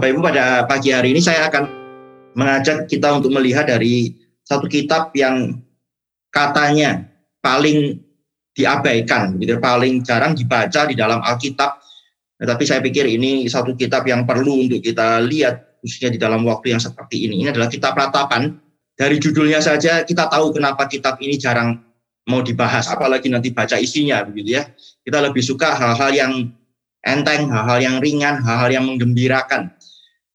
Bapak Ibu pada pagi hari ini saya akan mengajak kita untuk melihat dari satu kitab yang katanya paling diabaikan, gitu, paling jarang dibaca di dalam Alkitab. Tetapi saya pikir ini satu kitab yang perlu untuk kita lihat, khususnya di dalam waktu yang seperti ini. Ini adalah kitab ratapan. Dari judulnya saja kita tahu kenapa kitab ini jarang mau dibahas, apalagi nanti baca isinya, begitu ya. Kita lebih suka hal-hal yang enteng, hal-hal yang ringan, hal-hal yang menggembirakan.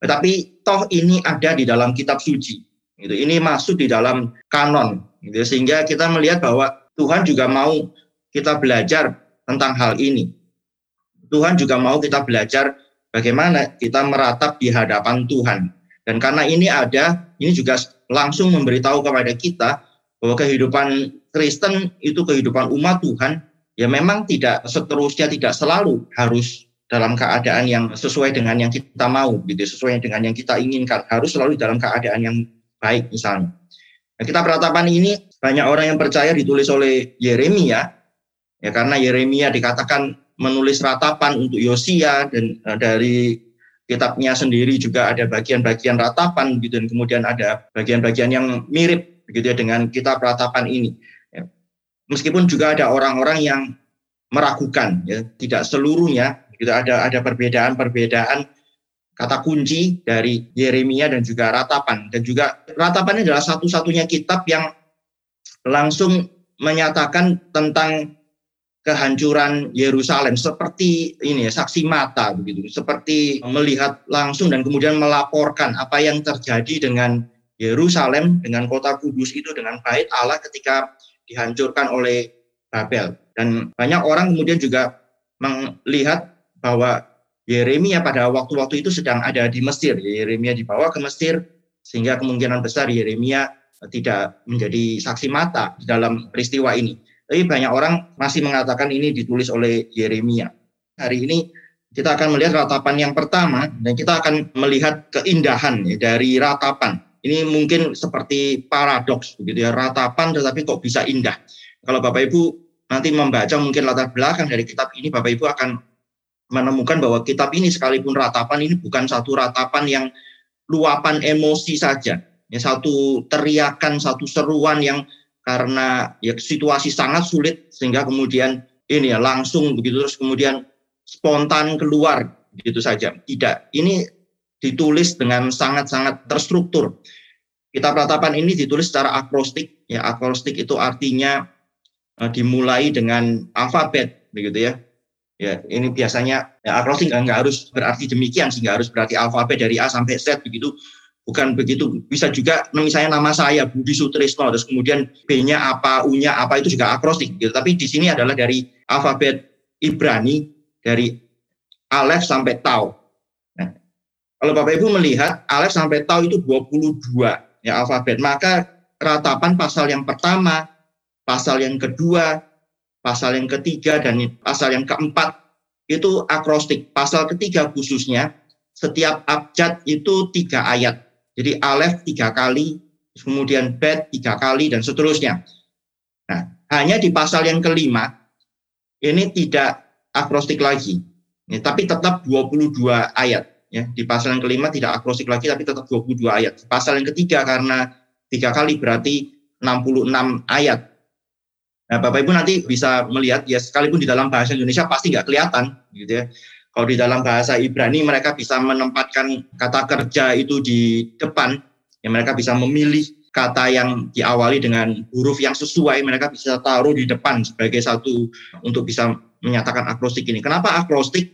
Tetapi toh ini ada di dalam kitab suci. Gitu. Ini masuk di dalam kanon, gitu. sehingga kita melihat bahwa Tuhan juga mau kita belajar tentang hal ini. Tuhan juga mau kita belajar bagaimana kita meratap di hadapan Tuhan. Dan karena ini ada, ini juga langsung memberitahu kepada kita bahwa kehidupan Kristen itu kehidupan umat Tuhan, ya memang tidak seterusnya, tidak selalu harus dalam keadaan yang sesuai dengan yang kita mau, gitu, sesuai dengan yang kita inginkan, harus selalu dalam keadaan yang baik misalnya. Nah, kita peratapan ini banyak orang yang percaya ditulis oleh Yeremia, Ya karena Yeremia dikatakan menulis ratapan untuk Yosia dan uh, dari kitabnya sendiri juga ada bagian-bagian ratapan gitu dan kemudian ada bagian-bagian yang mirip begitu ya dengan kitab ratapan ini. Ya. Meskipun juga ada orang-orang yang meragukan ya tidak seluruhnya gitu. Ada ada perbedaan-perbedaan kata kunci dari Yeremia dan juga ratapan. Dan juga ratapan adalah satu-satunya kitab yang langsung menyatakan tentang kehancuran Yerusalem. Seperti ini ya saksi mata begitu. Seperti melihat langsung dan kemudian melaporkan apa yang terjadi dengan Yerusalem dengan kota kudus itu dengan bait Allah ketika dihancurkan oleh Babel. Dan banyak orang kemudian juga melihat bahwa Yeremia pada waktu-waktu itu sedang ada di Mesir Yeremia dibawa ke Mesir sehingga kemungkinan besar Yeremia tidak menjadi saksi mata dalam peristiwa ini tapi banyak orang masih mengatakan ini ditulis oleh Yeremia. Hari ini kita akan melihat ratapan yang pertama dan kita akan melihat keindahan ya, dari ratapan. Ini mungkin seperti paradoks begitu ya, ratapan tetapi kok bisa indah. Kalau Bapak Ibu nanti membaca mungkin latar belakang dari kitab ini Bapak Ibu akan menemukan bahwa kitab ini sekalipun ratapan ini bukan satu ratapan yang luapan emosi saja. Ya, satu teriakan, satu seruan yang karena ya situasi sangat sulit sehingga kemudian ini ya langsung begitu terus kemudian spontan keluar gitu saja. Tidak, ini ditulis dengan sangat-sangat terstruktur. Kitab ratapan ini ditulis secara akrostik. Ya, akrostik itu artinya uh, dimulai dengan alfabet begitu ya. Ya, ini biasanya ya akrostik nggak harus berarti demikian sehingga harus berarti alfabet dari A sampai Z begitu. Bukan begitu bisa juga misalnya nama saya Budi Sutrisno terus kemudian B-nya apa U-nya apa itu juga akrostik gitu. Tapi di sini adalah dari alfabet Ibrani dari Alef sampai Tau. Nah, kalau Bapak Ibu melihat Alef sampai Tau itu 22 ya alfabet. Maka ratapan pasal yang pertama pasal yang kedua pasal yang ketiga dan pasal yang keempat itu akrostik pasal ketiga khususnya setiap abjad itu tiga ayat jadi alef tiga kali, kemudian bet tiga kali, dan seterusnya. Nah, hanya di pasal yang kelima, ini tidak akrostik lagi. Ya, tapi tetap 22 ayat. Ya, di pasal yang kelima tidak akrostik lagi, tapi tetap 22 ayat. Pasal yang ketiga karena tiga kali berarti 66 ayat. Nah, Bapak Ibu nanti bisa melihat ya sekalipun di dalam bahasa Indonesia pasti nggak kelihatan, gitu ya. Kalau di dalam bahasa Ibrani mereka bisa menempatkan kata kerja itu di depan, ya mereka bisa memilih kata yang diawali dengan huruf yang sesuai, mereka bisa taruh di depan sebagai satu untuk bisa menyatakan akrostik ini. Kenapa akrostik?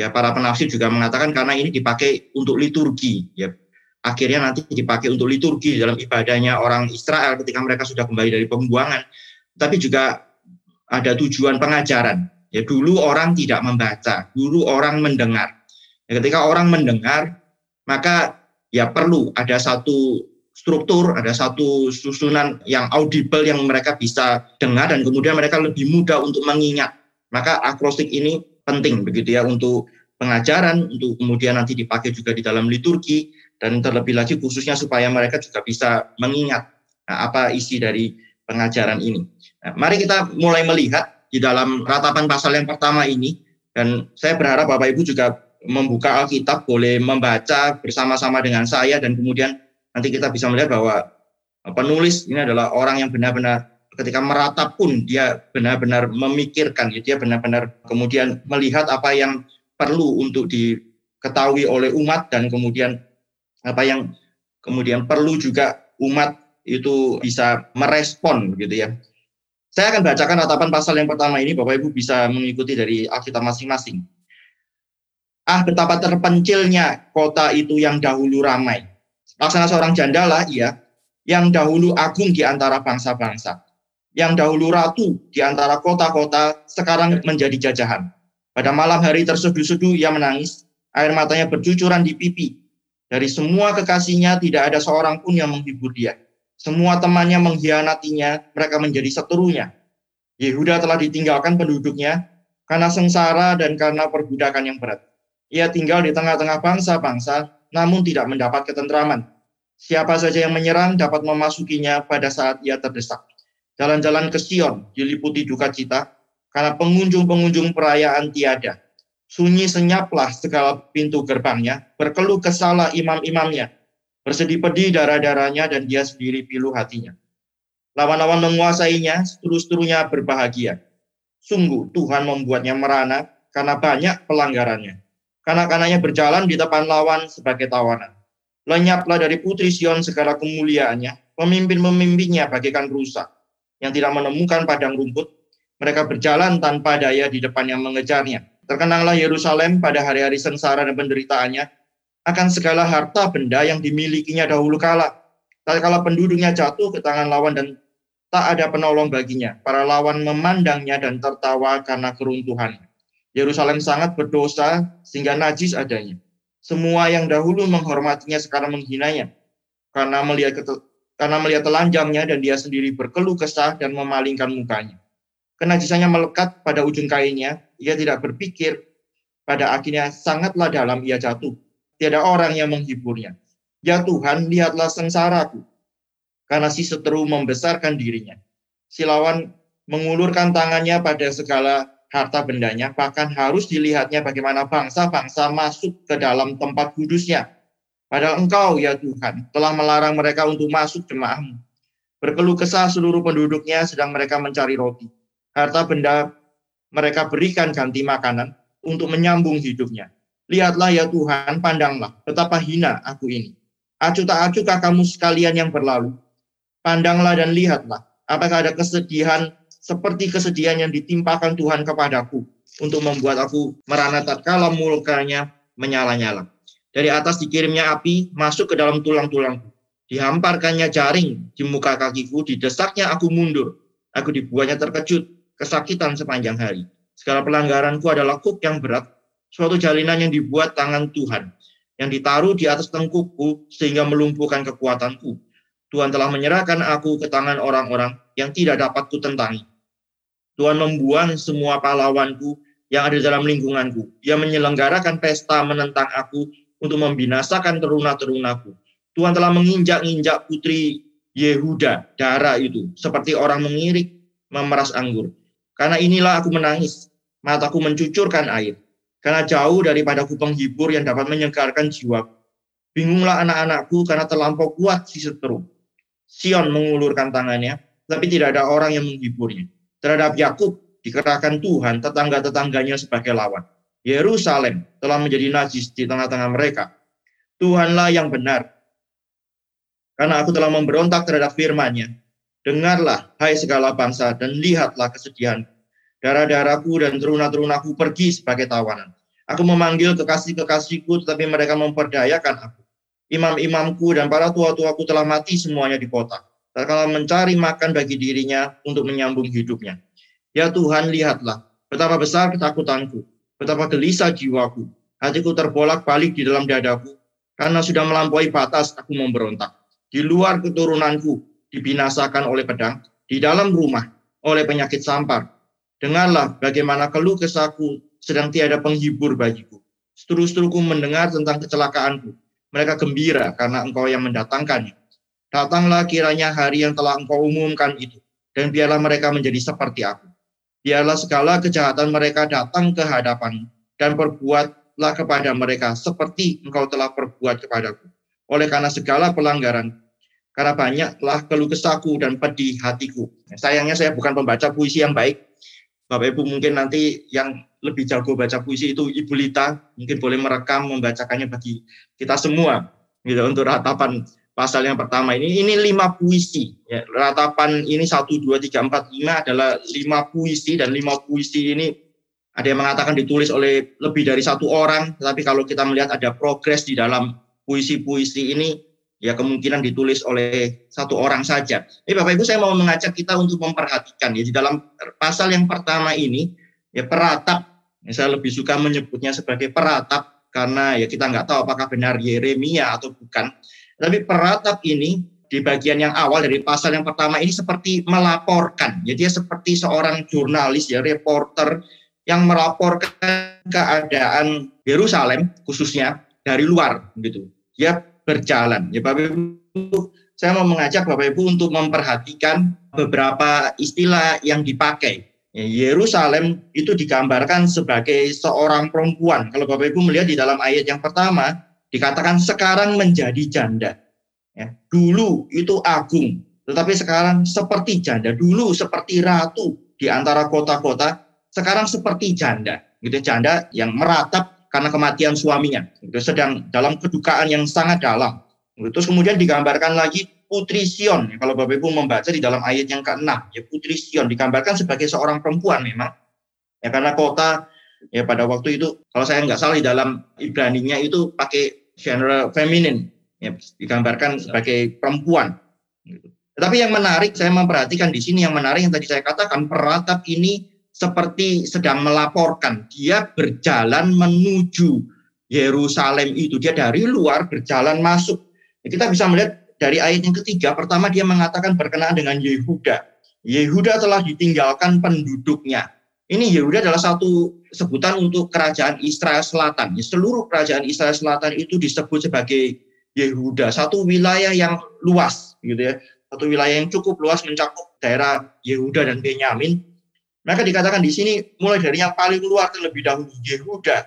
Ya para penafsir juga mengatakan karena ini dipakai untuk liturgi, ya akhirnya nanti dipakai untuk liturgi dalam ibadahnya orang Israel ketika mereka sudah kembali dari pembuangan. Tapi juga ada tujuan pengajaran Ya dulu orang tidak membaca, dulu orang mendengar. Ya, ketika orang mendengar, maka ya perlu ada satu struktur, ada satu susunan yang audible yang mereka bisa dengar dan kemudian mereka lebih mudah untuk mengingat. Maka akrostik ini penting begitu ya untuk pengajaran, untuk kemudian nanti dipakai juga di dalam liturgi dan terlebih lagi khususnya supaya mereka juga bisa mengingat nah, apa isi dari pengajaran ini. Nah, mari kita mulai melihat di dalam ratapan pasal yang pertama ini dan saya berharap Bapak Ibu juga membuka Alkitab, boleh membaca bersama-sama dengan saya dan kemudian nanti kita bisa melihat bahwa penulis ini adalah orang yang benar-benar ketika meratap pun dia benar-benar memikirkan, ya, dia benar-benar kemudian melihat apa yang perlu untuk diketahui oleh umat dan kemudian apa yang kemudian perlu juga umat itu bisa merespon gitu ya. Saya akan bacakan ratapan pasal yang pertama ini, Bapak Ibu bisa mengikuti dari Alkitab masing-masing. Ah, betapa terpencilnya kota itu yang dahulu ramai. Laksana seorang janda lah, ia, yang dahulu agung di antara bangsa-bangsa. Yang dahulu ratu di antara kota-kota, sekarang menjadi jajahan. Pada malam hari terseduh-seduh ia menangis, air matanya bercucuran di pipi. Dari semua kekasihnya tidak ada seorang pun yang menghibur dia. Semua temannya mengkhianatinya, mereka menjadi seterunya. Yehuda telah ditinggalkan penduduknya karena sengsara dan karena perbudakan yang berat. Ia tinggal di tengah-tengah bangsa-bangsa, namun tidak mendapat ketentraman. Siapa saja yang menyerang dapat memasukinya pada saat ia terdesak. Jalan-jalan ke Sion diliputi duka cita, karena pengunjung-pengunjung perayaan tiada. Sunyi senyaplah segala pintu gerbangnya, berkeluh kesalah imam-imamnya, bersedih pedih darah-darahnya dan dia sendiri pilu hatinya. Lawan-lawan menguasainya, seterus-terunya berbahagia. Sungguh Tuhan membuatnya merana karena banyak pelanggarannya. Kanak-kanaknya berjalan di depan lawan sebagai tawanan. Lenyaplah dari putri Sion segala kemuliaannya, pemimpin-pemimpinnya bagaikan rusa yang tidak menemukan padang rumput. Mereka berjalan tanpa daya di depan yang mengejarnya. Terkenanglah Yerusalem pada hari-hari sengsara dan penderitaannya akan segala harta benda yang dimilikinya dahulu kala. Kala penduduknya jatuh ke tangan lawan dan tak ada penolong baginya. Para lawan memandangnya dan tertawa karena keruntuhannya. Yerusalem sangat berdosa sehingga najis adanya. Semua yang dahulu menghormatinya sekarang menghinanya karena melihat karena melihat telanjangnya dan dia sendiri berkeluh kesah dan memalingkan mukanya. Kenajisannya melekat pada ujung kainnya, ia tidak berpikir, pada akhirnya sangatlah dalam ia jatuh. Tiada orang yang menghiburnya. Ya Tuhan, lihatlah sengsaraku. Karena si seteru membesarkan dirinya. Si lawan mengulurkan tangannya pada segala harta bendanya, bahkan harus dilihatnya bagaimana bangsa-bangsa masuk ke dalam tempat kudusnya. Padahal engkau, ya Tuhan, telah melarang mereka untuk masuk jemaahmu. Berkeluh kesah seluruh penduduknya sedang mereka mencari roti. Harta benda mereka berikan ganti makanan untuk menyambung hidupnya. Lihatlah ya Tuhan, pandanglah betapa hina aku ini. Acu tak acukah kamu sekalian yang berlalu? Pandanglah dan lihatlah, apakah ada kesedihan seperti kesedihan yang ditimpakan Tuhan kepadaku untuk membuat aku merana tatkala murkanya menyala-nyala. Dari atas dikirimnya api masuk ke dalam tulang-tulangku. Dihamparkannya jaring di muka kakiku, didesaknya aku mundur. Aku dibuatnya terkejut, kesakitan sepanjang hari. Segala pelanggaranku adalah kuk yang berat, suatu jalinan yang dibuat tangan Tuhan, yang ditaruh di atas tengkukku sehingga melumpuhkan kekuatanku. Tuhan telah menyerahkan aku ke tangan orang-orang yang tidak dapat kutentangi. Tuhan membuang semua pahlawanku yang ada dalam lingkunganku. Dia menyelenggarakan pesta menentang aku untuk membinasakan teruna-terunaku. Tuhan telah menginjak-injak putri Yehuda, darah itu, seperti orang mengirik memeras anggur. Karena inilah aku menangis, mataku mencucurkan air. Karena jauh daripada ku penghibur yang dapat menyegarkan jiwa. Bingunglah anak-anakku karena terlampau kuat si seteru. Sion mengulurkan tangannya, tapi tidak ada orang yang menghiburnya terhadap Yakub dikerahkan Tuhan tetangga-tetangganya sebagai lawan. Yerusalem telah menjadi najis di tengah-tengah mereka. Tuhanlah yang benar. Karena aku telah memberontak terhadap firman-Nya. Dengarlah, hai segala bangsa, dan lihatlah kesedihan. Darah-darahku dan teruna-terunaku pergi sebagai tawanan. Aku memanggil kekasih-kekasihku, tetapi mereka memperdayakan aku. Imam-imamku dan para tua-tuaku telah mati semuanya di kota kalau mencari makan bagi dirinya untuk menyambung hidupnya. Ya Tuhan, lihatlah betapa besar ketakutanku, betapa gelisah jiwaku. Hatiku terbolak-balik di dalam dadaku, karena sudah melampaui batas aku memberontak. Di luar keturunanku dibinasakan oleh pedang, di dalam rumah oleh penyakit sampar. Dengarlah bagaimana keluh kesahku sedang tiada penghibur bagiku. Seterus-teruku mendengar tentang kecelakaanku. Mereka gembira karena engkau yang mendatangkannya. Datanglah kiranya hari yang telah engkau umumkan itu, dan biarlah mereka menjadi seperti aku. Biarlah segala kejahatan mereka datang ke hadapan dan berbuat berbuatlah kepada mereka seperti engkau telah perbuat kepadaku. Oleh karena segala pelanggaran, karena banyaklah keluh kesahku dan pedih hatiku. Sayangnya saya bukan pembaca puisi yang baik. Bapak Ibu mungkin nanti yang lebih jago baca puisi itu Ibu Lita, mungkin boleh merekam membacakannya bagi kita semua gitu untuk ratapan pasal yang pertama ini. Ini lima puisi ya, ratapan ini satu dua tiga empat lima adalah lima puisi dan lima puisi ini ada yang mengatakan ditulis oleh lebih dari satu orang tetapi kalau kita melihat ada progres di dalam puisi-puisi ini ya kemungkinan ditulis oleh satu orang saja. Ini Bapak Ibu saya mau mengajak kita untuk memperhatikan ya di dalam pasal yang pertama ini ya peratap ya, saya lebih suka menyebutnya sebagai peratap karena ya kita nggak tahu apakah benar Yeremia atau bukan. Tapi peratap ini di bagian yang awal dari pasal yang pertama ini seperti melaporkan. Jadi dia seperti seorang jurnalis ya reporter yang melaporkan keadaan Yerusalem khususnya dari luar gitu. Dia berjalan. Ya Bapak Ibu, saya mau mengajak Bapak Ibu untuk memperhatikan beberapa istilah yang dipakai. Ya, Yerusalem itu digambarkan sebagai seorang perempuan. Kalau Bapak Ibu melihat di dalam ayat yang pertama, dikatakan sekarang menjadi janda. Ya, dulu itu agung, tetapi sekarang seperti janda. Dulu seperti ratu di antara kota-kota, sekarang seperti janda. Gitu janda yang meratap karena kematian suaminya. Gitu, sedang dalam kedukaan yang sangat dalam. Terus kemudian digambarkan lagi Putri Sion. Kalau Bapak Ibu membaca di dalam ayat yang ke-6, ya Putri Sion digambarkan sebagai seorang perempuan memang. Ya karena kota ya pada waktu itu kalau saya nggak salah di dalam Ibraninya itu pakai genre feminin, ya, digambarkan sebagai perempuan. Tapi yang menarik, saya memperhatikan di sini yang menarik yang tadi saya katakan, peratap ini seperti sedang melaporkan. Dia berjalan menuju Yerusalem itu. Dia dari luar berjalan masuk. Ya, kita bisa melihat dari ayat yang ketiga, pertama dia mengatakan berkenaan dengan Yehuda. Yehuda telah ditinggalkan penduduknya. Ini Yehuda adalah satu sebutan untuk kerajaan Israel Selatan. Seluruh kerajaan Israel Selatan itu disebut sebagai Yehuda, satu wilayah yang luas, gitu ya, satu wilayah yang cukup luas mencakup daerah Yehuda dan Benyamin. Maka dikatakan di sini mulai dari yang paling luar terlebih dahulu Yehuda,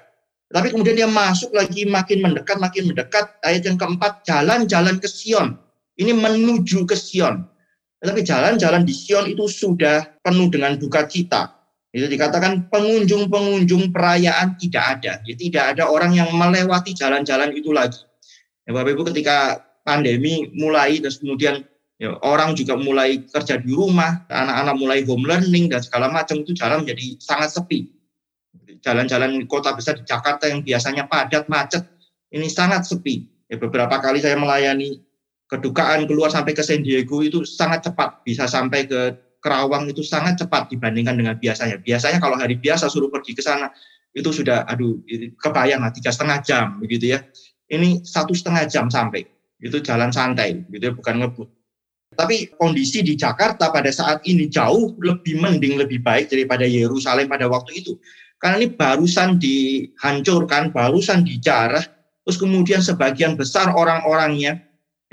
tapi kemudian dia masuk lagi makin mendekat, makin mendekat. Ayat yang keempat, jalan-jalan ke Sion. Ini menuju ke Sion. Tapi jalan-jalan di Sion itu sudah penuh dengan duka cita itu dikatakan pengunjung-pengunjung perayaan tidak ada. Ya, tidak ada orang yang melewati jalan-jalan itu lagi. Ya, Bapak Ibu ketika pandemi mulai terus kemudian ya, orang juga mulai kerja di rumah, anak-anak mulai home learning dan segala macam itu jalan menjadi sangat sepi. Jalan-jalan kota besar di Jakarta yang biasanya padat macet ini sangat sepi. Ya, beberapa kali saya melayani kedukaan keluar sampai ke San Diego itu sangat cepat bisa sampai ke Kerawang itu sangat cepat dibandingkan dengan biasanya. Biasanya kalau hari biasa suruh pergi ke sana itu sudah aduh kebayang lah tiga setengah jam begitu ya. Ini satu setengah jam sampai itu jalan santai gitu ya bukan ngebut. Tapi kondisi di Jakarta pada saat ini jauh lebih mending lebih baik daripada Yerusalem pada waktu itu. Karena ini barusan dihancurkan, barusan dijarah, terus kemudian sebagian besar orang-orangnya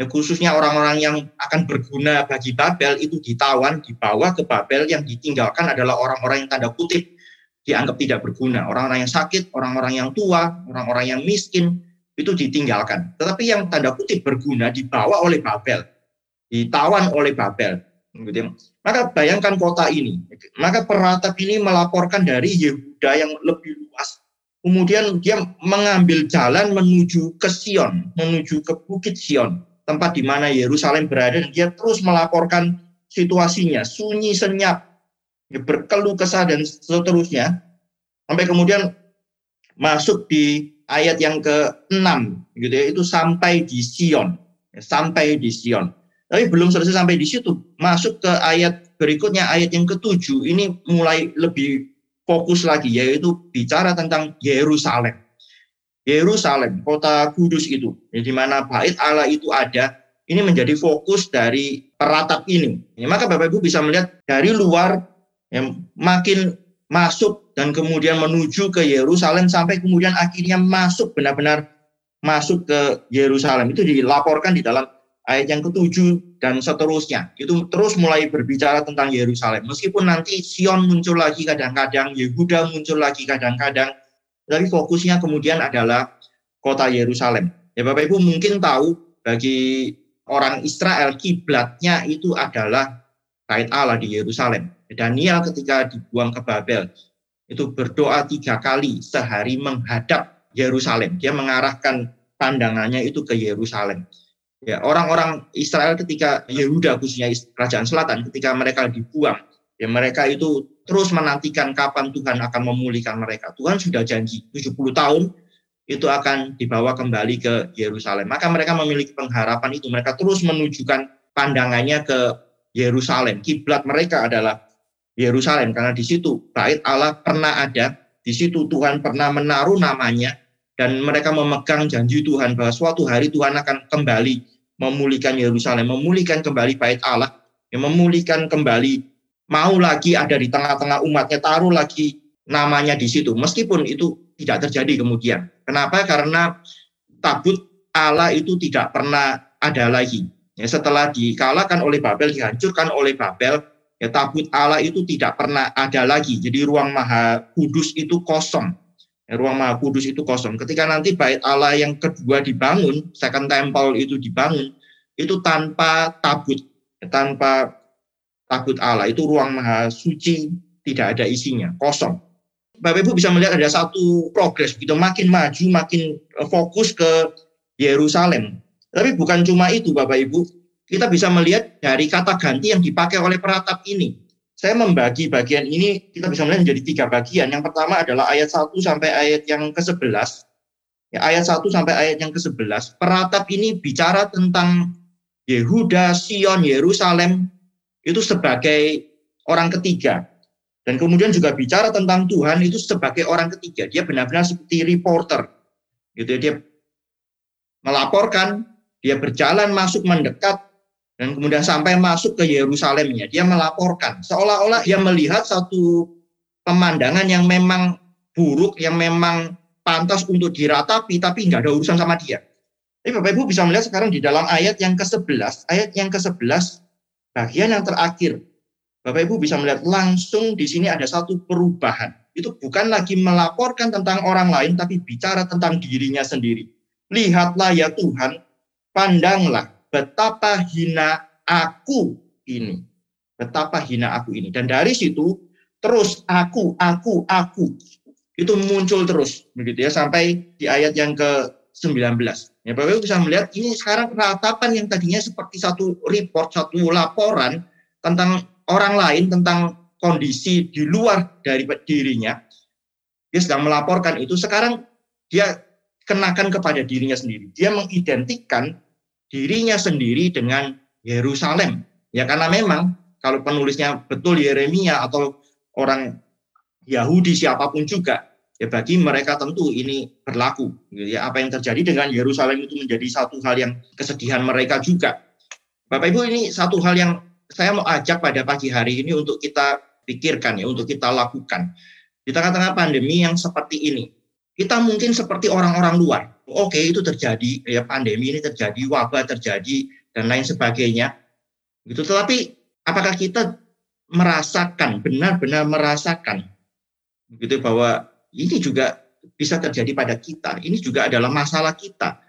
ya khususnya orang-orang yang akan berguna bagi Babel itu ditawan, dibawa ke Babel yang ditinggalkan adalah orang-orang yang tanda kutip dianggap tidak berguna, orang-orang yang sakit, orang-orang yang tua, orang-orang yang miskin itu ditinggalkan. Tetapi yang tanda kutip berguna dibawa oleh Babel, ditawan oleh Babel. Gitu. Maka bayangkan kota ini, maka peratap ini melaporkan dari Yehuda yang lebih luas. Kemudian dia mengambil jalan menuju ke Sion, menuju ke Bukit Sion tempat di mana Yerusalem berada dan dia terus melaporkan situasinya sunyi senyap berkeluh kesah dan seterusnya sampai kemudian masuk di ayat yang ke-6 gitu ya itu sampai di Sion sampai di Sion tapi belum selesai sampai di situ. Masuk ke ayat berikutnya ayat yang ketujuh. Ini mulai lebih fokus lagi yaitu bicara tentang Yerusalem. Yerusalem, kota kudus itu, ya, di mana bait Allah itu ada, ini menjadi fokus dari peratap ini. Ya, maka Bapak Ibu bisa melihat dari luar yang makin masuk dan kemudian menuju ke Yerusalem sampai kemudian akhirnya masuk benar-benar masuk ke Yerusalem. Itu dilaporkan di dalam ayat yang ketujuh dan seterusnya. Itu terus mulai berbicara tentang Yerusalem. Meskipun nanti Sion muncul lagi kadang-kadang, Yehuda muncul lagi kadang-kadang, tapi fokusnya kemudian adalah kota Yerusalem. Ya Bapak Ibu mungkin tahu bagi orang Israel kiblatnya itu adalah bait Allah di Yerusalem. Daniel ketika dibuang ke Babel itu berdoa tiga kali sehari menghadap Yerusalem. Dia mengarahkan pandangannya itu ke Yerusalem. Ya, orang-orang Israel ketika Yehuda khususnya kerajaan selatan ketika mereka dibuang, ya mereka itu terus menantikan kapan Tuhan akan memulihkan mereka. Tuhan sudah janji 70 tahun itu akan dibawa kembali ke Yerusalem. Maka mereka memiliki pengharapan itu. Mereka terus menunjukkan pandangannya ke Yerusalem. Kiblat mereka adalah Yerusalem karena di situ bait Allah pernah ada, di situ Tuhan pernah menaruh namanya dan mereka memegang janji Tuhan bahwa suatu hari Tuhan akan kembali memulihkan Yerusalem, memulihkan kembali bait Allah, yang memulihkan kembali mau lagi ada di tengah-tengah umatnya, taruh lagi namanya di situ. Meskipun itu tidak terjadi kemudian. Kenapa? Karena tabut Allah itu tidak pernah ada lagi. Ya, setelah dikalahkan oleh Babel, dihancurkan oleh Babel, ya tabut Allah itu tidak pernah ada lagi. Jadi ruang maha kudus itu kosong. Ya, ruang maha kudus itu kosong. Ketika nanti bait Allah yang kedua dibangun, second temple itu dibangun, itu tanpa tabut, ya, tanpa takut Allah. Itu ruang maha suci tidak ada isinya kosong. Bapak Ibu bisa melihat ada satu progres gitu. Makin maju makin eh, fokus ke Yerusalem. Tapi bukan cuma itu Bapak Ibu. Kita bisa melihat dari kata ganti yang dipakai oleh peratap ini saya membagi bagian ini kita bisa melihat menjadi tiga bagian yang pertama adalah ayat 1 sampai ayat yang ke-11 ya, ayat 1 sampai ayat yang ke-11 peratap ini bicara tentang Yehuda, Sion, Yerusalem itu sebagai orang ketiga. Dan kemudian juga bicara tentang Tuhan itu sebagai orang ketiga. Dia benar-benar seperti reporter. Gitu dia melaporkan, dia berjalan masuk mendekat dan kemudian sampai masuk ke Yerusalemnya. Dia melaporkan seolah-olah dia melihat satu pemandangan yang memang buruk, yang memang pantas untuk diratapi tapi nggak ada urusan sama dia. Tapi Bapak Ibu bisa melihat sekarang di dalam ayat yang ke-11, ayat yang ke-11 bagian yang terakhir, Bapak Ibu bisa melihat langsung di sini ada satu perubahan. Itu bukan lagi melaporkan tentang orang lain, tapi bicara tentang dirinya sendiri. Lihatlah ya Tuhan, pandanglah betapa hina aku ini. Betapa hina aku ini. Dan dari situ terus aku, aku, aku. Itu muncul terus. begitu ya Sampai di ayat yang ke-19. Ya, Bapak Ibu bisa melihat ini sekarang ratapan yang tadinya seperti satu report, satu laporan tentang orang lain, tentang kondisi di luar dari dirinya. Dia sedang melaporkan itu, sekarang dia kenakan kepada dirinya sendiri. Dia mengidentikan dirinya sendiri dengan Yerusalem. Ya karena memang kalau penulisnya betul Yeremia atau orang Yahudi siapa pun juga, ya bagi mereka tentu ini berlaku. Ya apa yang terjadi dengan Yerusalem itu menjadi satu hal yang kesedihan mereka juga. Bapak Ibu ini satu hal yang saya mau ajak pada pagi hari ini untuk kita pikirkan ya untuk kita lakukan. Di tengah-tengah pandemi yang seperti ini kita mungkin seperti orang-orang luar oke itu terjadi ya pandemi ini terjadi wabah terjadi dan lain sebagainya gitu tetapi apakah kita merasakan benar-benar merasakan begitu bahwa ini juga bisa terjadi pada kita. Ini juga adalah masalah kita.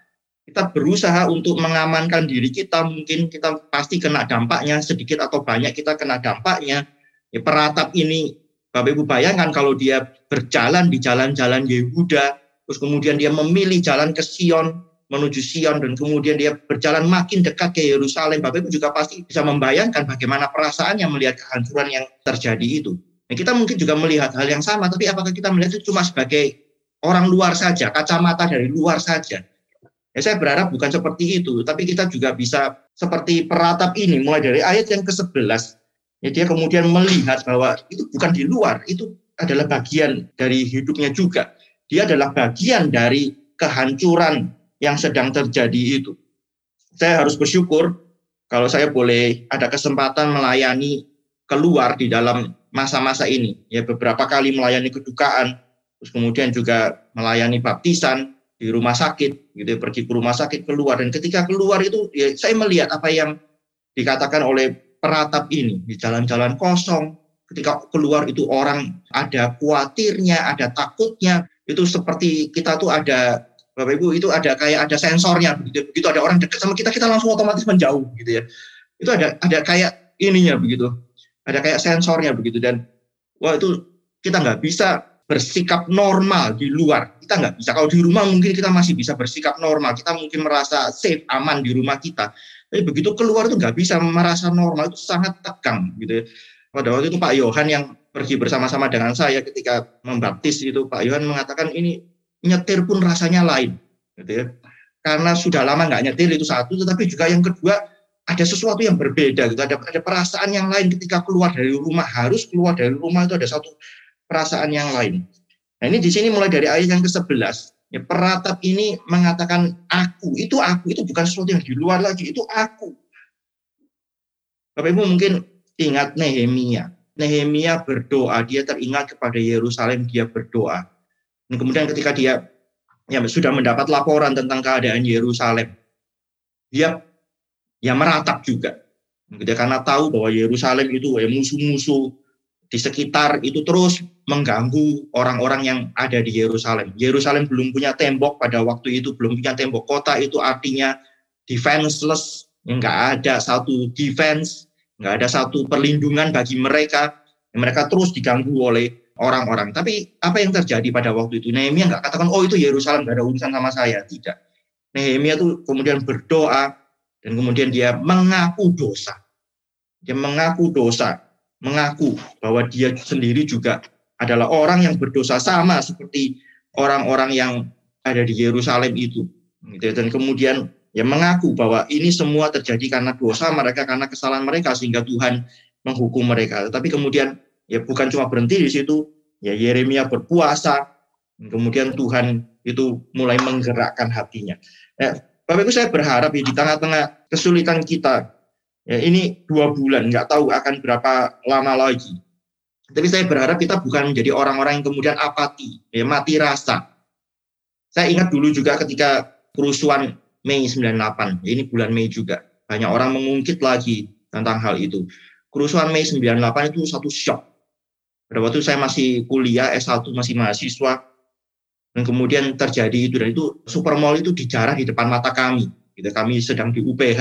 Kita berusaha untuk mengamankan diri kita, mungkin kita pasti kena dampaknya, sedikit atau banyak kita kena dampaknya. Ya, peratap ini, Bapak Ibu bayangkan kalau dia berjalan di jalan-jalan Yehuda, terus kemudian dia memilih jalan ke Sion, menuju Sion, dan kemudian dia berjalan makin dekat ke Yerusalem. Bapak Ibu juga pasti bisa membayangkan bagaimana perasaannya melihat kehancuran yang terjadi itu. Nah, kita mungkin juga melihat hal yang sama, tapi apakah kita melihat itu cuma sebagai orang luar saja, kacamata dari luar saja? Ya, saya berharap bukan seperti itu, tapi kita juga bisa seperti peratap ini, mulai dari ayat yang ke-11, ya, dia kemudian melihat bahwa itu bukan di luar, itu adalah bagian dari hidupnya juga. Dia adalah bagian dari kehancuran yang sedang terjadi itu. Saya harus bersyukur kalau saya boleh ada kesempatan melayani keluar di dalam masa-masa ini ya beberapa kali melayani kedukaan terus kemudian juga melayani baptisan di rumah sakit gitu ya, pergi ke rumah sakit keluar dan ketika keluar itu ya saya melihat apa yang dikatakan oleh peratap ini di jalan-jalan kosong ketika keluar itu orang ada khawatirnya ada takutnya itu seperti kita tuh ada Bapak Ibu itu ada kayak ada sensornya begitu. Begitu ada orang dekat sama kita kita langsung otomatis menjauh gitu ya. Itu ada ada kayak ininya begitu. Ada kayak sensornya begitu dan wah itu kita nggak bisa bersikap normal di luar. Kita nggak bisa. Kalau di rumah mungkin kita masih bisa bersikap normal. Kita mungkin merasa safe, aman di rumah kita. Tapi begitu keluar itu nggak bisa merasa normal. Itu sangat tegang gitu ya. Pada waktu itu Pak Yohan yang pergi bersama-sama dengan saya ketika membaptis itu Pak Yohan mengatakan ini nyetir pun rasanya lain, gitu ya. Karena sudah lama nggak nyetir itu satu, tetapi juga yang kedua ada sesuatu yang berbeda gitu. Ada ada perasaan yang lain ketika keluar dari rumah harus keluar dari rumah itu ada satu perasaan yang lain. Nah ini di sini mulai dari ayat yang ke-11. Ya, peratap ini mengatakan aku, itu aku, itu bukan sesuatu yang di luar lagi, itu aku. Bapak Ibu mungkin ingat Nehemia. Nehemia berdoa, dia teringat kepada Yerusalem, dia berdoa. Dan kemudian ketika dia ya, sudah mendapat laporan tentang keadaan Yerusalem, dia ya meratap juga. Gitu, karena tahu bahwa Yerusalem itu ya, musuh-musuh di sekitar itu terus mengganggu orang-orang yang ada di Yerusalem. Yerusalem belum punya tembok pada waktu itu, belum punya tembok kota itu artinya defenseless, nggak ada satu defense, nggak ada satu perlindungan bagi mereka. Mereka terus diganggu oleh orang-orang. Tapi apa yang terjadi pada waktu itu? Nehemia nggak katakan, oh itu Yerusalem nggak ada urusan sama saya. Tidak. Nehemia itu kemudian berdoa dan kemudian dia mengaku dosa. Dia mengaku dosa, mengaku bahwa dia sendiri juga adalah orang yang berdosa sama seperti orang-orang yang ada di Yerusalem itu. Gitu. Dan kemudian ya mengaku bahwa ini semua terjadi karena dosa mereka, karena kesalahan mereka sehingga Tuhan menghukum mereka. Tetapi kemudian ya bukan cuma berhenti di situ, ya Yeremia berpuasa, kemudian Tuhan itu mulai menggerakkan hatinya. Ya, Bapak Ibu saya berharap ya di tengah-tengah kesulitan kita, ya ini dua bulan, nggak tahu akan berapa lama lagi. Tapi saya berharap kita bukan menjadi orang-orang yang kemudian apati, ya mati rasa. Saya ingat dulu juga ketika kerusuhan Mei 98, ya ini bulan Mei juga, banyak orang mengungkit lagi tentang hal itu. Kerusuhan Mei 98 itu satu shock pada waktu saya masih kuliah S1 masih mahasiswa dan kemudian terjadi itu dan itu supermall itu dijarah di depan mata kami. Gitu, kami sedang di UPH,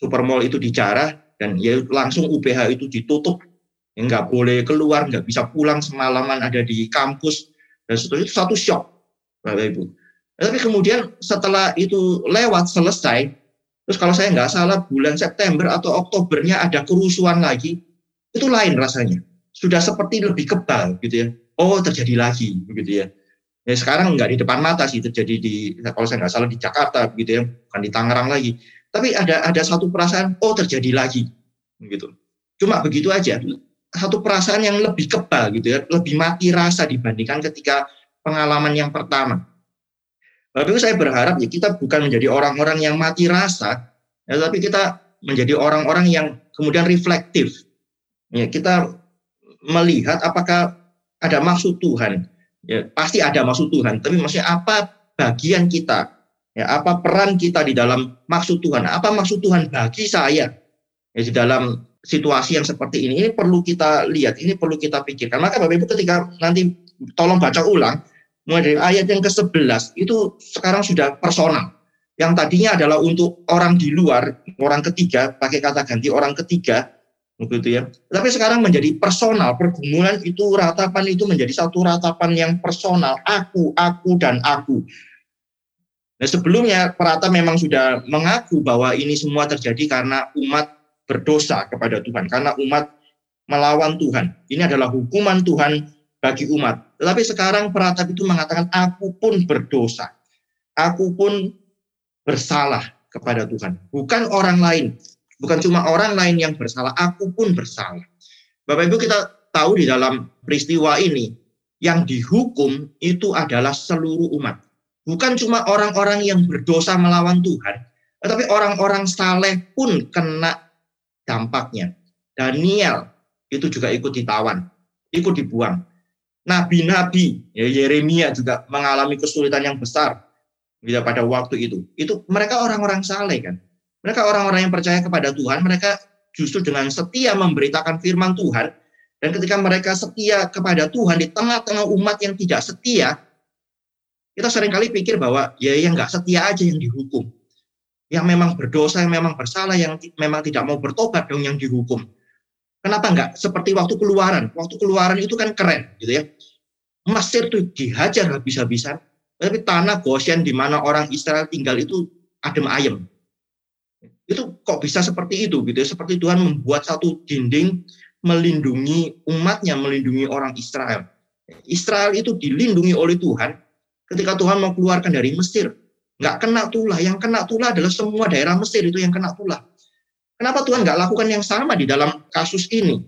supermall itu dijarah dan ya langsung UPH itu ditutup. Ya, nggak boleh keluar, nggak bisa pulang semalaman ada di kampus dan seterusnya itu satu shock, Bapak Ibu. Tapi kemudian setelah itu lewat selesai, terus kalau saya nggak salah bulan September atau Oktobernya ada kerusuhan lagi, itu lain rasanya sudah seperti lebih kebal gitu ya. Oh terjadi lagi begitu ya. Ya sekarang nggak di depan mata sih terjadi di kalau saya nggak salah di Jakarta begitu ya, bukan di Tangerang lagi. Tapi ada ada satu perasaan oh terjadi lagi begitu. Cuma begitu aja. Satu perasaan yang lebih kebal gitu ya, lebih mati rasa dibandingkan ketika pengalaman yang pertama. Tapi saya berharap ya kita bukan menjadi orang-orang yang mati rasa, ya, tapi kita menjadi orang-orang yang kemudian reflektif. Ya, kita melihat apakah ada maksud Tuhan. Ya, pasti ada maksud Tuhan, tapi maksudnya apa bagian kita? Ya, apa peran kita di dalam maksud Tuhan? Apa maksud Tuhan bagi saya? Ya, di dalam situasi yang seperti ini, ini perlu kita lihat, ini perlu kita pikirkan. Maka Bapak Ibu ketika nanti tolong baca ulang, mulai dari ayat yang ke-11, itu sekarang sudah personal. Yang tadinya adalah untuk orang di luar, orang ketiga, pakai kata ganti orang ketiga, begitu ya. Tapi sekarang menjadi personal, pergumulan itu ratapan itu menjadi satu ratapan yang personal, aku, aku dan aku. Nah, sebelumnya Perata memang sudah mengaku bahwa ini semua terjadi karena umat berdosa kepada Tuhan, karena umat melawan Tuhan. Ini adalah hukuman Tuhan bagi umat. Tetapi sekarang Peratap itu mengatakan aku pun berdosa. Aku pun bersalah kepada Tuhan. Bukan orang lain, Bukan cuma orang lain yang bersalah, aku pun bersalah. Bapak Ibu kita tahu di dalam peristiwa ini, yang dihukum itu adalah seluruh umat. Bukan cuma orang-orang yang berdosa melawan Tuhan, tetapi orang-orang saleh pun kena dampaknya. Daniel itu juga ikut ditawan, ikut dibuang. Nabi-nabi, ya Yeremia juga mengalami kesulitan yang besar gitu, pada waktu itu. Itu mereka orang-orang saleh kan. Mereka orang-orang yang percaya kepada Tuhan, mereka justru dengan setia memberitakan firman Tuhan, Dan ketika mereka setia kepada Tuhan di tengah-tengah umat yang tidak setia, kita sering kali pikir bahwa ya yang nggak setia aja yang dihukum. Yang memang berdosa, yang memang bersalah, yang memang tidak mau bertobat dong yang dihukum. Kenapa enggak seperti waktu keluaran? Waktu keluaran itu kan keren gitu ya. Mesir itu dihajar habis-habisan, tapi tanah Goshen di mana orang Israel tinggal itu adem ayem. Itu kok bisa seperti itu gitu ya? Seperti Tuhan membuat satu dinding melindungi umatnya, melindungi orang Israel. Israel itu dilindungi oleh Tuhan ketika Tuhan mau keluarkan dari Mesir. Nggak kena tulah, yang kena tulah adalah semua daerah Mesir itu yang kena tulah. Kenapa Tuhan nggak lakukan yang sama di dalam kasus ini?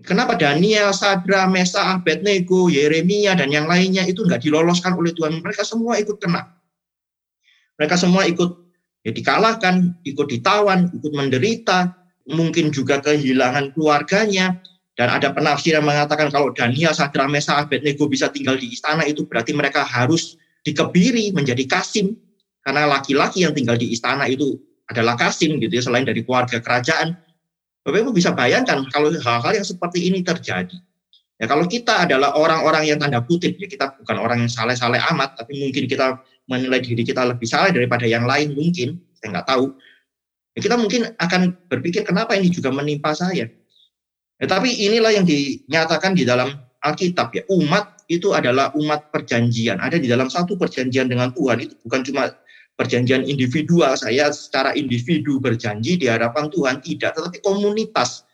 Kenapa Daniel, Sadra, Mesa, Abednego, Yeremia, dan yang lainnya itu nggak diloloskan oleh Tuhan? Mereka semua ikut kena. Mereka semua ikut ya dikalahkan, ikut ditawan, ikut menderita, mungkin juga kehilangan keluarganya, dan ada penafsir yang mengatakan kalau Daniel, Sadra, Mesa, Abednego bisa tinggal di istana itu berarti mereka harus dikebiri menjadi kasim. Karena laki-laki yang tinggal di istana itu adalah kasim gitu ya, selain dari keluarga kerajaan. Bapak Ibu bisa bayangkan kalau hal-hal yang seperti ini terjadi. Ya kalau kita adalah orang-orang yang tanda kutip, ya kita bukan orang yang saleh-saleh amat, tapi mungkin kita menilai diri kita lebih saleh daripada yang lain mungkin, saya nggak tahu. Ya, kita mungkin akan berpikir kenapa ini juga menimpa saya. Ya, tapi inilah yang dinyatakan di dalam Alkitab ya. Umat itu adalah umat perjanjian. Ada di dalam satu perjanjian dengan Tuhan. Itu bukan cuma perjanjian individual. Saya secara individu berjanji di hadapan Tuhan. Tidak. Tetapi komunitas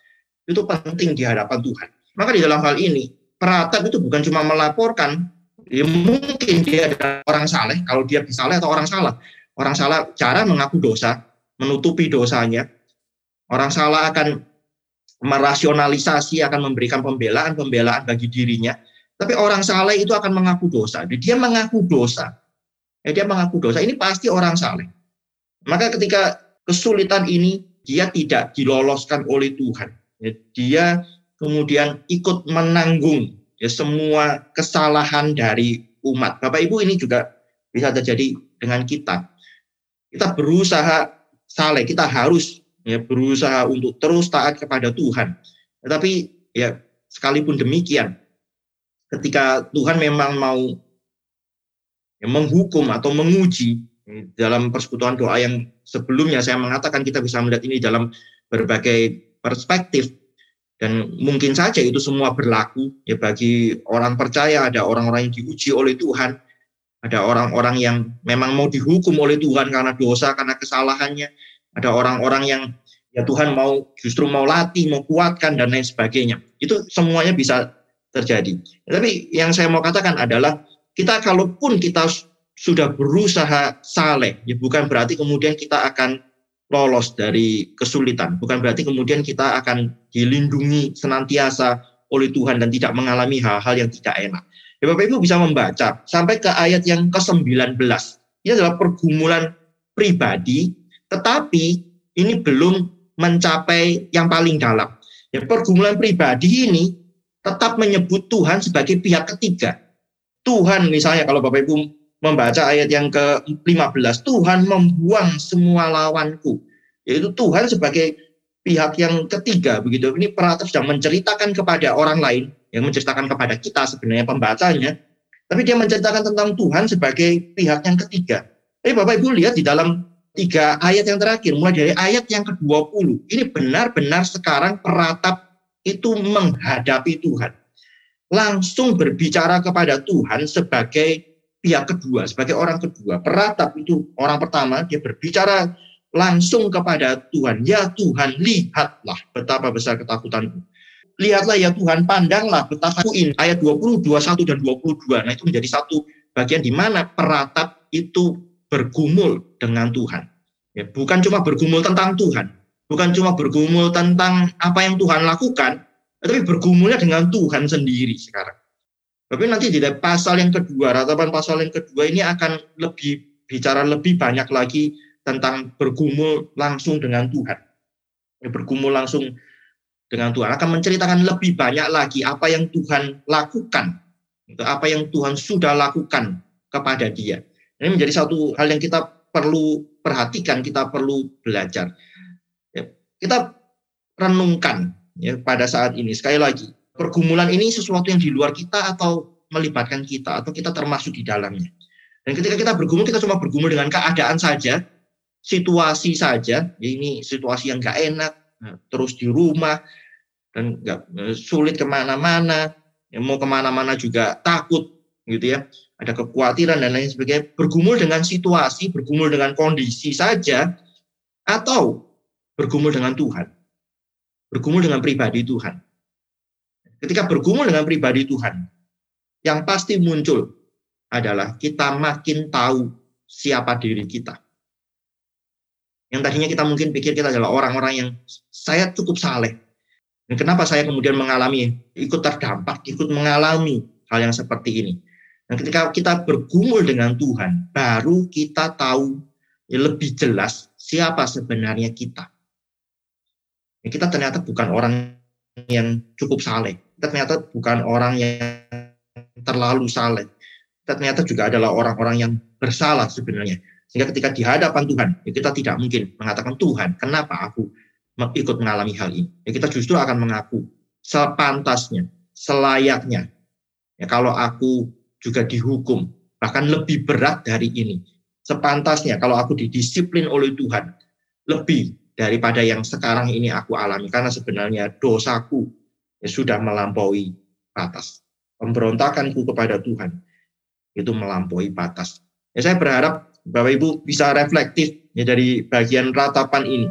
itu penting di hadapan Tuhan. Maka di dalam hal ini, peratap itu bukan cuma melaporkan. Ya mungkin dia adalah orang saleh. Kalau dia saleh atau orang salah. Orang salah cara mengaku dosa menutupi dosanya. Orang salah akan merasionalisasi, akan memberikan pembelaan-pembelaan bagi dirinya. Tapi orang saleh itu akan mengaku dosa. Dia mengaku dosa. Ya, dia mengaku dosa. Ini pasti orang saleh. Maka ketika kesulitan ini, dia tidak diloloskan oleh Tuhan. Ya, dia kemudian ikut menanggung ya, semua kesalahan dari umat. Bapak Ibu ini juga bisa terjadi dengan kita. Kita berusaha saleh, kita harus ya berusaha untuk terus taat kepada Tuhan. Tetapi ya sekalipun demikian, ketika Tuhan memang mau ya, menghukum atau menguji ya, dalam persekutuan doa yang sebelumnya saya mengatakan kita bisa melihat ini dalam berbagai perspektif dan mungkin saja itu semua berlaku ya bagi orang percaya ada orang-orang yang diuji oleh Tuhan ada orang-orang yang memang mau dihukum oleh Tuhan karena dosa karena kesalahannya ada orang-orang yang ya Tuhan mau justru mau latih, mau kuatkan dan lain sebagainya. Itu semuanya bisa terjadi. Tapi yang saya mau katakan adalah kita kalaupun kita sudah berusaha saleh, ya bukan berarti kemudian kita akan lolos dari kesulitan. Bukan berarti kemudian kita akan dilindungi senantiasa oleh Tuhan dan tidak mengalami hal-hal yang tidak enak. Ya Bapak Ibu bisa membaca sampai ke ayat yang ke-19. Ini adalah pergumulan pribadi tetapi ini belum mencapai yang paling dalam. Ya, pergumulan pribadi ini tetap menyebut Tuhan sebagai pihak ketiga. Tuhan misalnya kalau Bapak Ibu membaca ayat yang ke-15, Tuhan membuang semua lawanku. Yaitu Tuhan sebagai pihak yang ketiga begitu. Ini peratus sedang menceritakan kepada orang lain, yang menceritakan kepada kita sebenarnya pembacanya, tapi dia menceritakan tentang Tuhan sebagai pihak yang ketiga. Tapi Bapak Ibu lihat di dalam tiga ayat yang terakhir, mulai dari ayat yang ke-20, ini benar-benar sekarang peratap itu menghadapi Tuhan. Langsung berbicara kepada Tuhan sebagai pihak kedua, sebagai orang kedua. Peratap itu orang pertama, dia berbicara langsung kepada Tuhan. Ya Tuhan, lihatlah betapa besar ketakutanku. Lihatlah ya Tuhan, pandanglah betapa ini. Ayat 20, 21, dan 22. Nah itu menjadi satu bagian di mana peratap itu bergumul dengan Tuhan. Ya, bukan cuma bergumul tentang Tuhan, bukan cuma bergumul tentang apa yang Tuhan lakukan, tapi bergumulnya dengan Tuhan sendiri sekarang. Tapi nanti di pasal yang kedua, ratapan pasal yang kedua ini akan lebih bicara lebih banyak lagi tentang bergumul langsung dengan Tuhan. Ya, bergumul langsung dengan Tuhan akan menceritakan lebih banyak lagi apa yang Tuhan lakukan, apa yang Tuhan sudah lakukan kepada dia. Ini menjadi satu hal yang kita perlu perhatikan, kita perlu belajar. Ya, kita renungkan ya pada saat ini. Sekali lagi, pergumulan ini sesuatu yang di luar kita atau melibatkan kita atau kita termasuk di dalamnya. Dan ketika kita bergumul, kita cuma bergumul dengan keadaan saja, situasi saja. Ya ini situasi yang gak enak, nah, terus di rumah dan nggak eh, sulit ke mana-mana, ya, mau ke mana-mana juga takut, gitu ya. Ada kekhawatiran dan lain sebagainya. Bergumul dengan situasi, bergumul dengan kondisi saja, atau bergumul dengan Tuhan, bergumul dengan pribadi Tuhan. Ketika bergumul dengan pribadi Tuhan, yang pasti muncul adalah kita makin tahu siapa diri kita. Yang tadinya kita mungkin pikir kita adalah orang-orang yang saya cukup saleh. Dan kenapa saya kemudian mengalami, ikut terdampak, ikut mengalami hal yang seperti ini. Dan ketika kita bergumul dengan Tuhan, baru kita tahu ya lebih jelas siapa sebenarnya kita. Ya, kita ternyata bukan orang yang cukup saleh. Kita ternyata bukan orang yang terlalu saleh. Ternyata juga adalah orang-orang yang bersalah sebenarnya. Sehingga ketika di hadapan Tuhan, ya kita tidak mungkin mengatakan, Tuhan, kenapa aku ikut mengalami hal ini? Ya kita justru akan mengaku sepantasnya, selayaknya. Ya kalau aku juga dihukum, bahkan lebih berat dari ini. Sepantasnya kalau aku didisiplin oleh Tuhan, lebih daripada yang sekarang ini aku alami. Karena sebenarnya dosaku ya sudah melampaui batas pemberontakanku kepada Tuhan itu melampaui batas. Ya, saya berharap Bapak Ibu bisa reflektif ya, dari bagian ratapan ini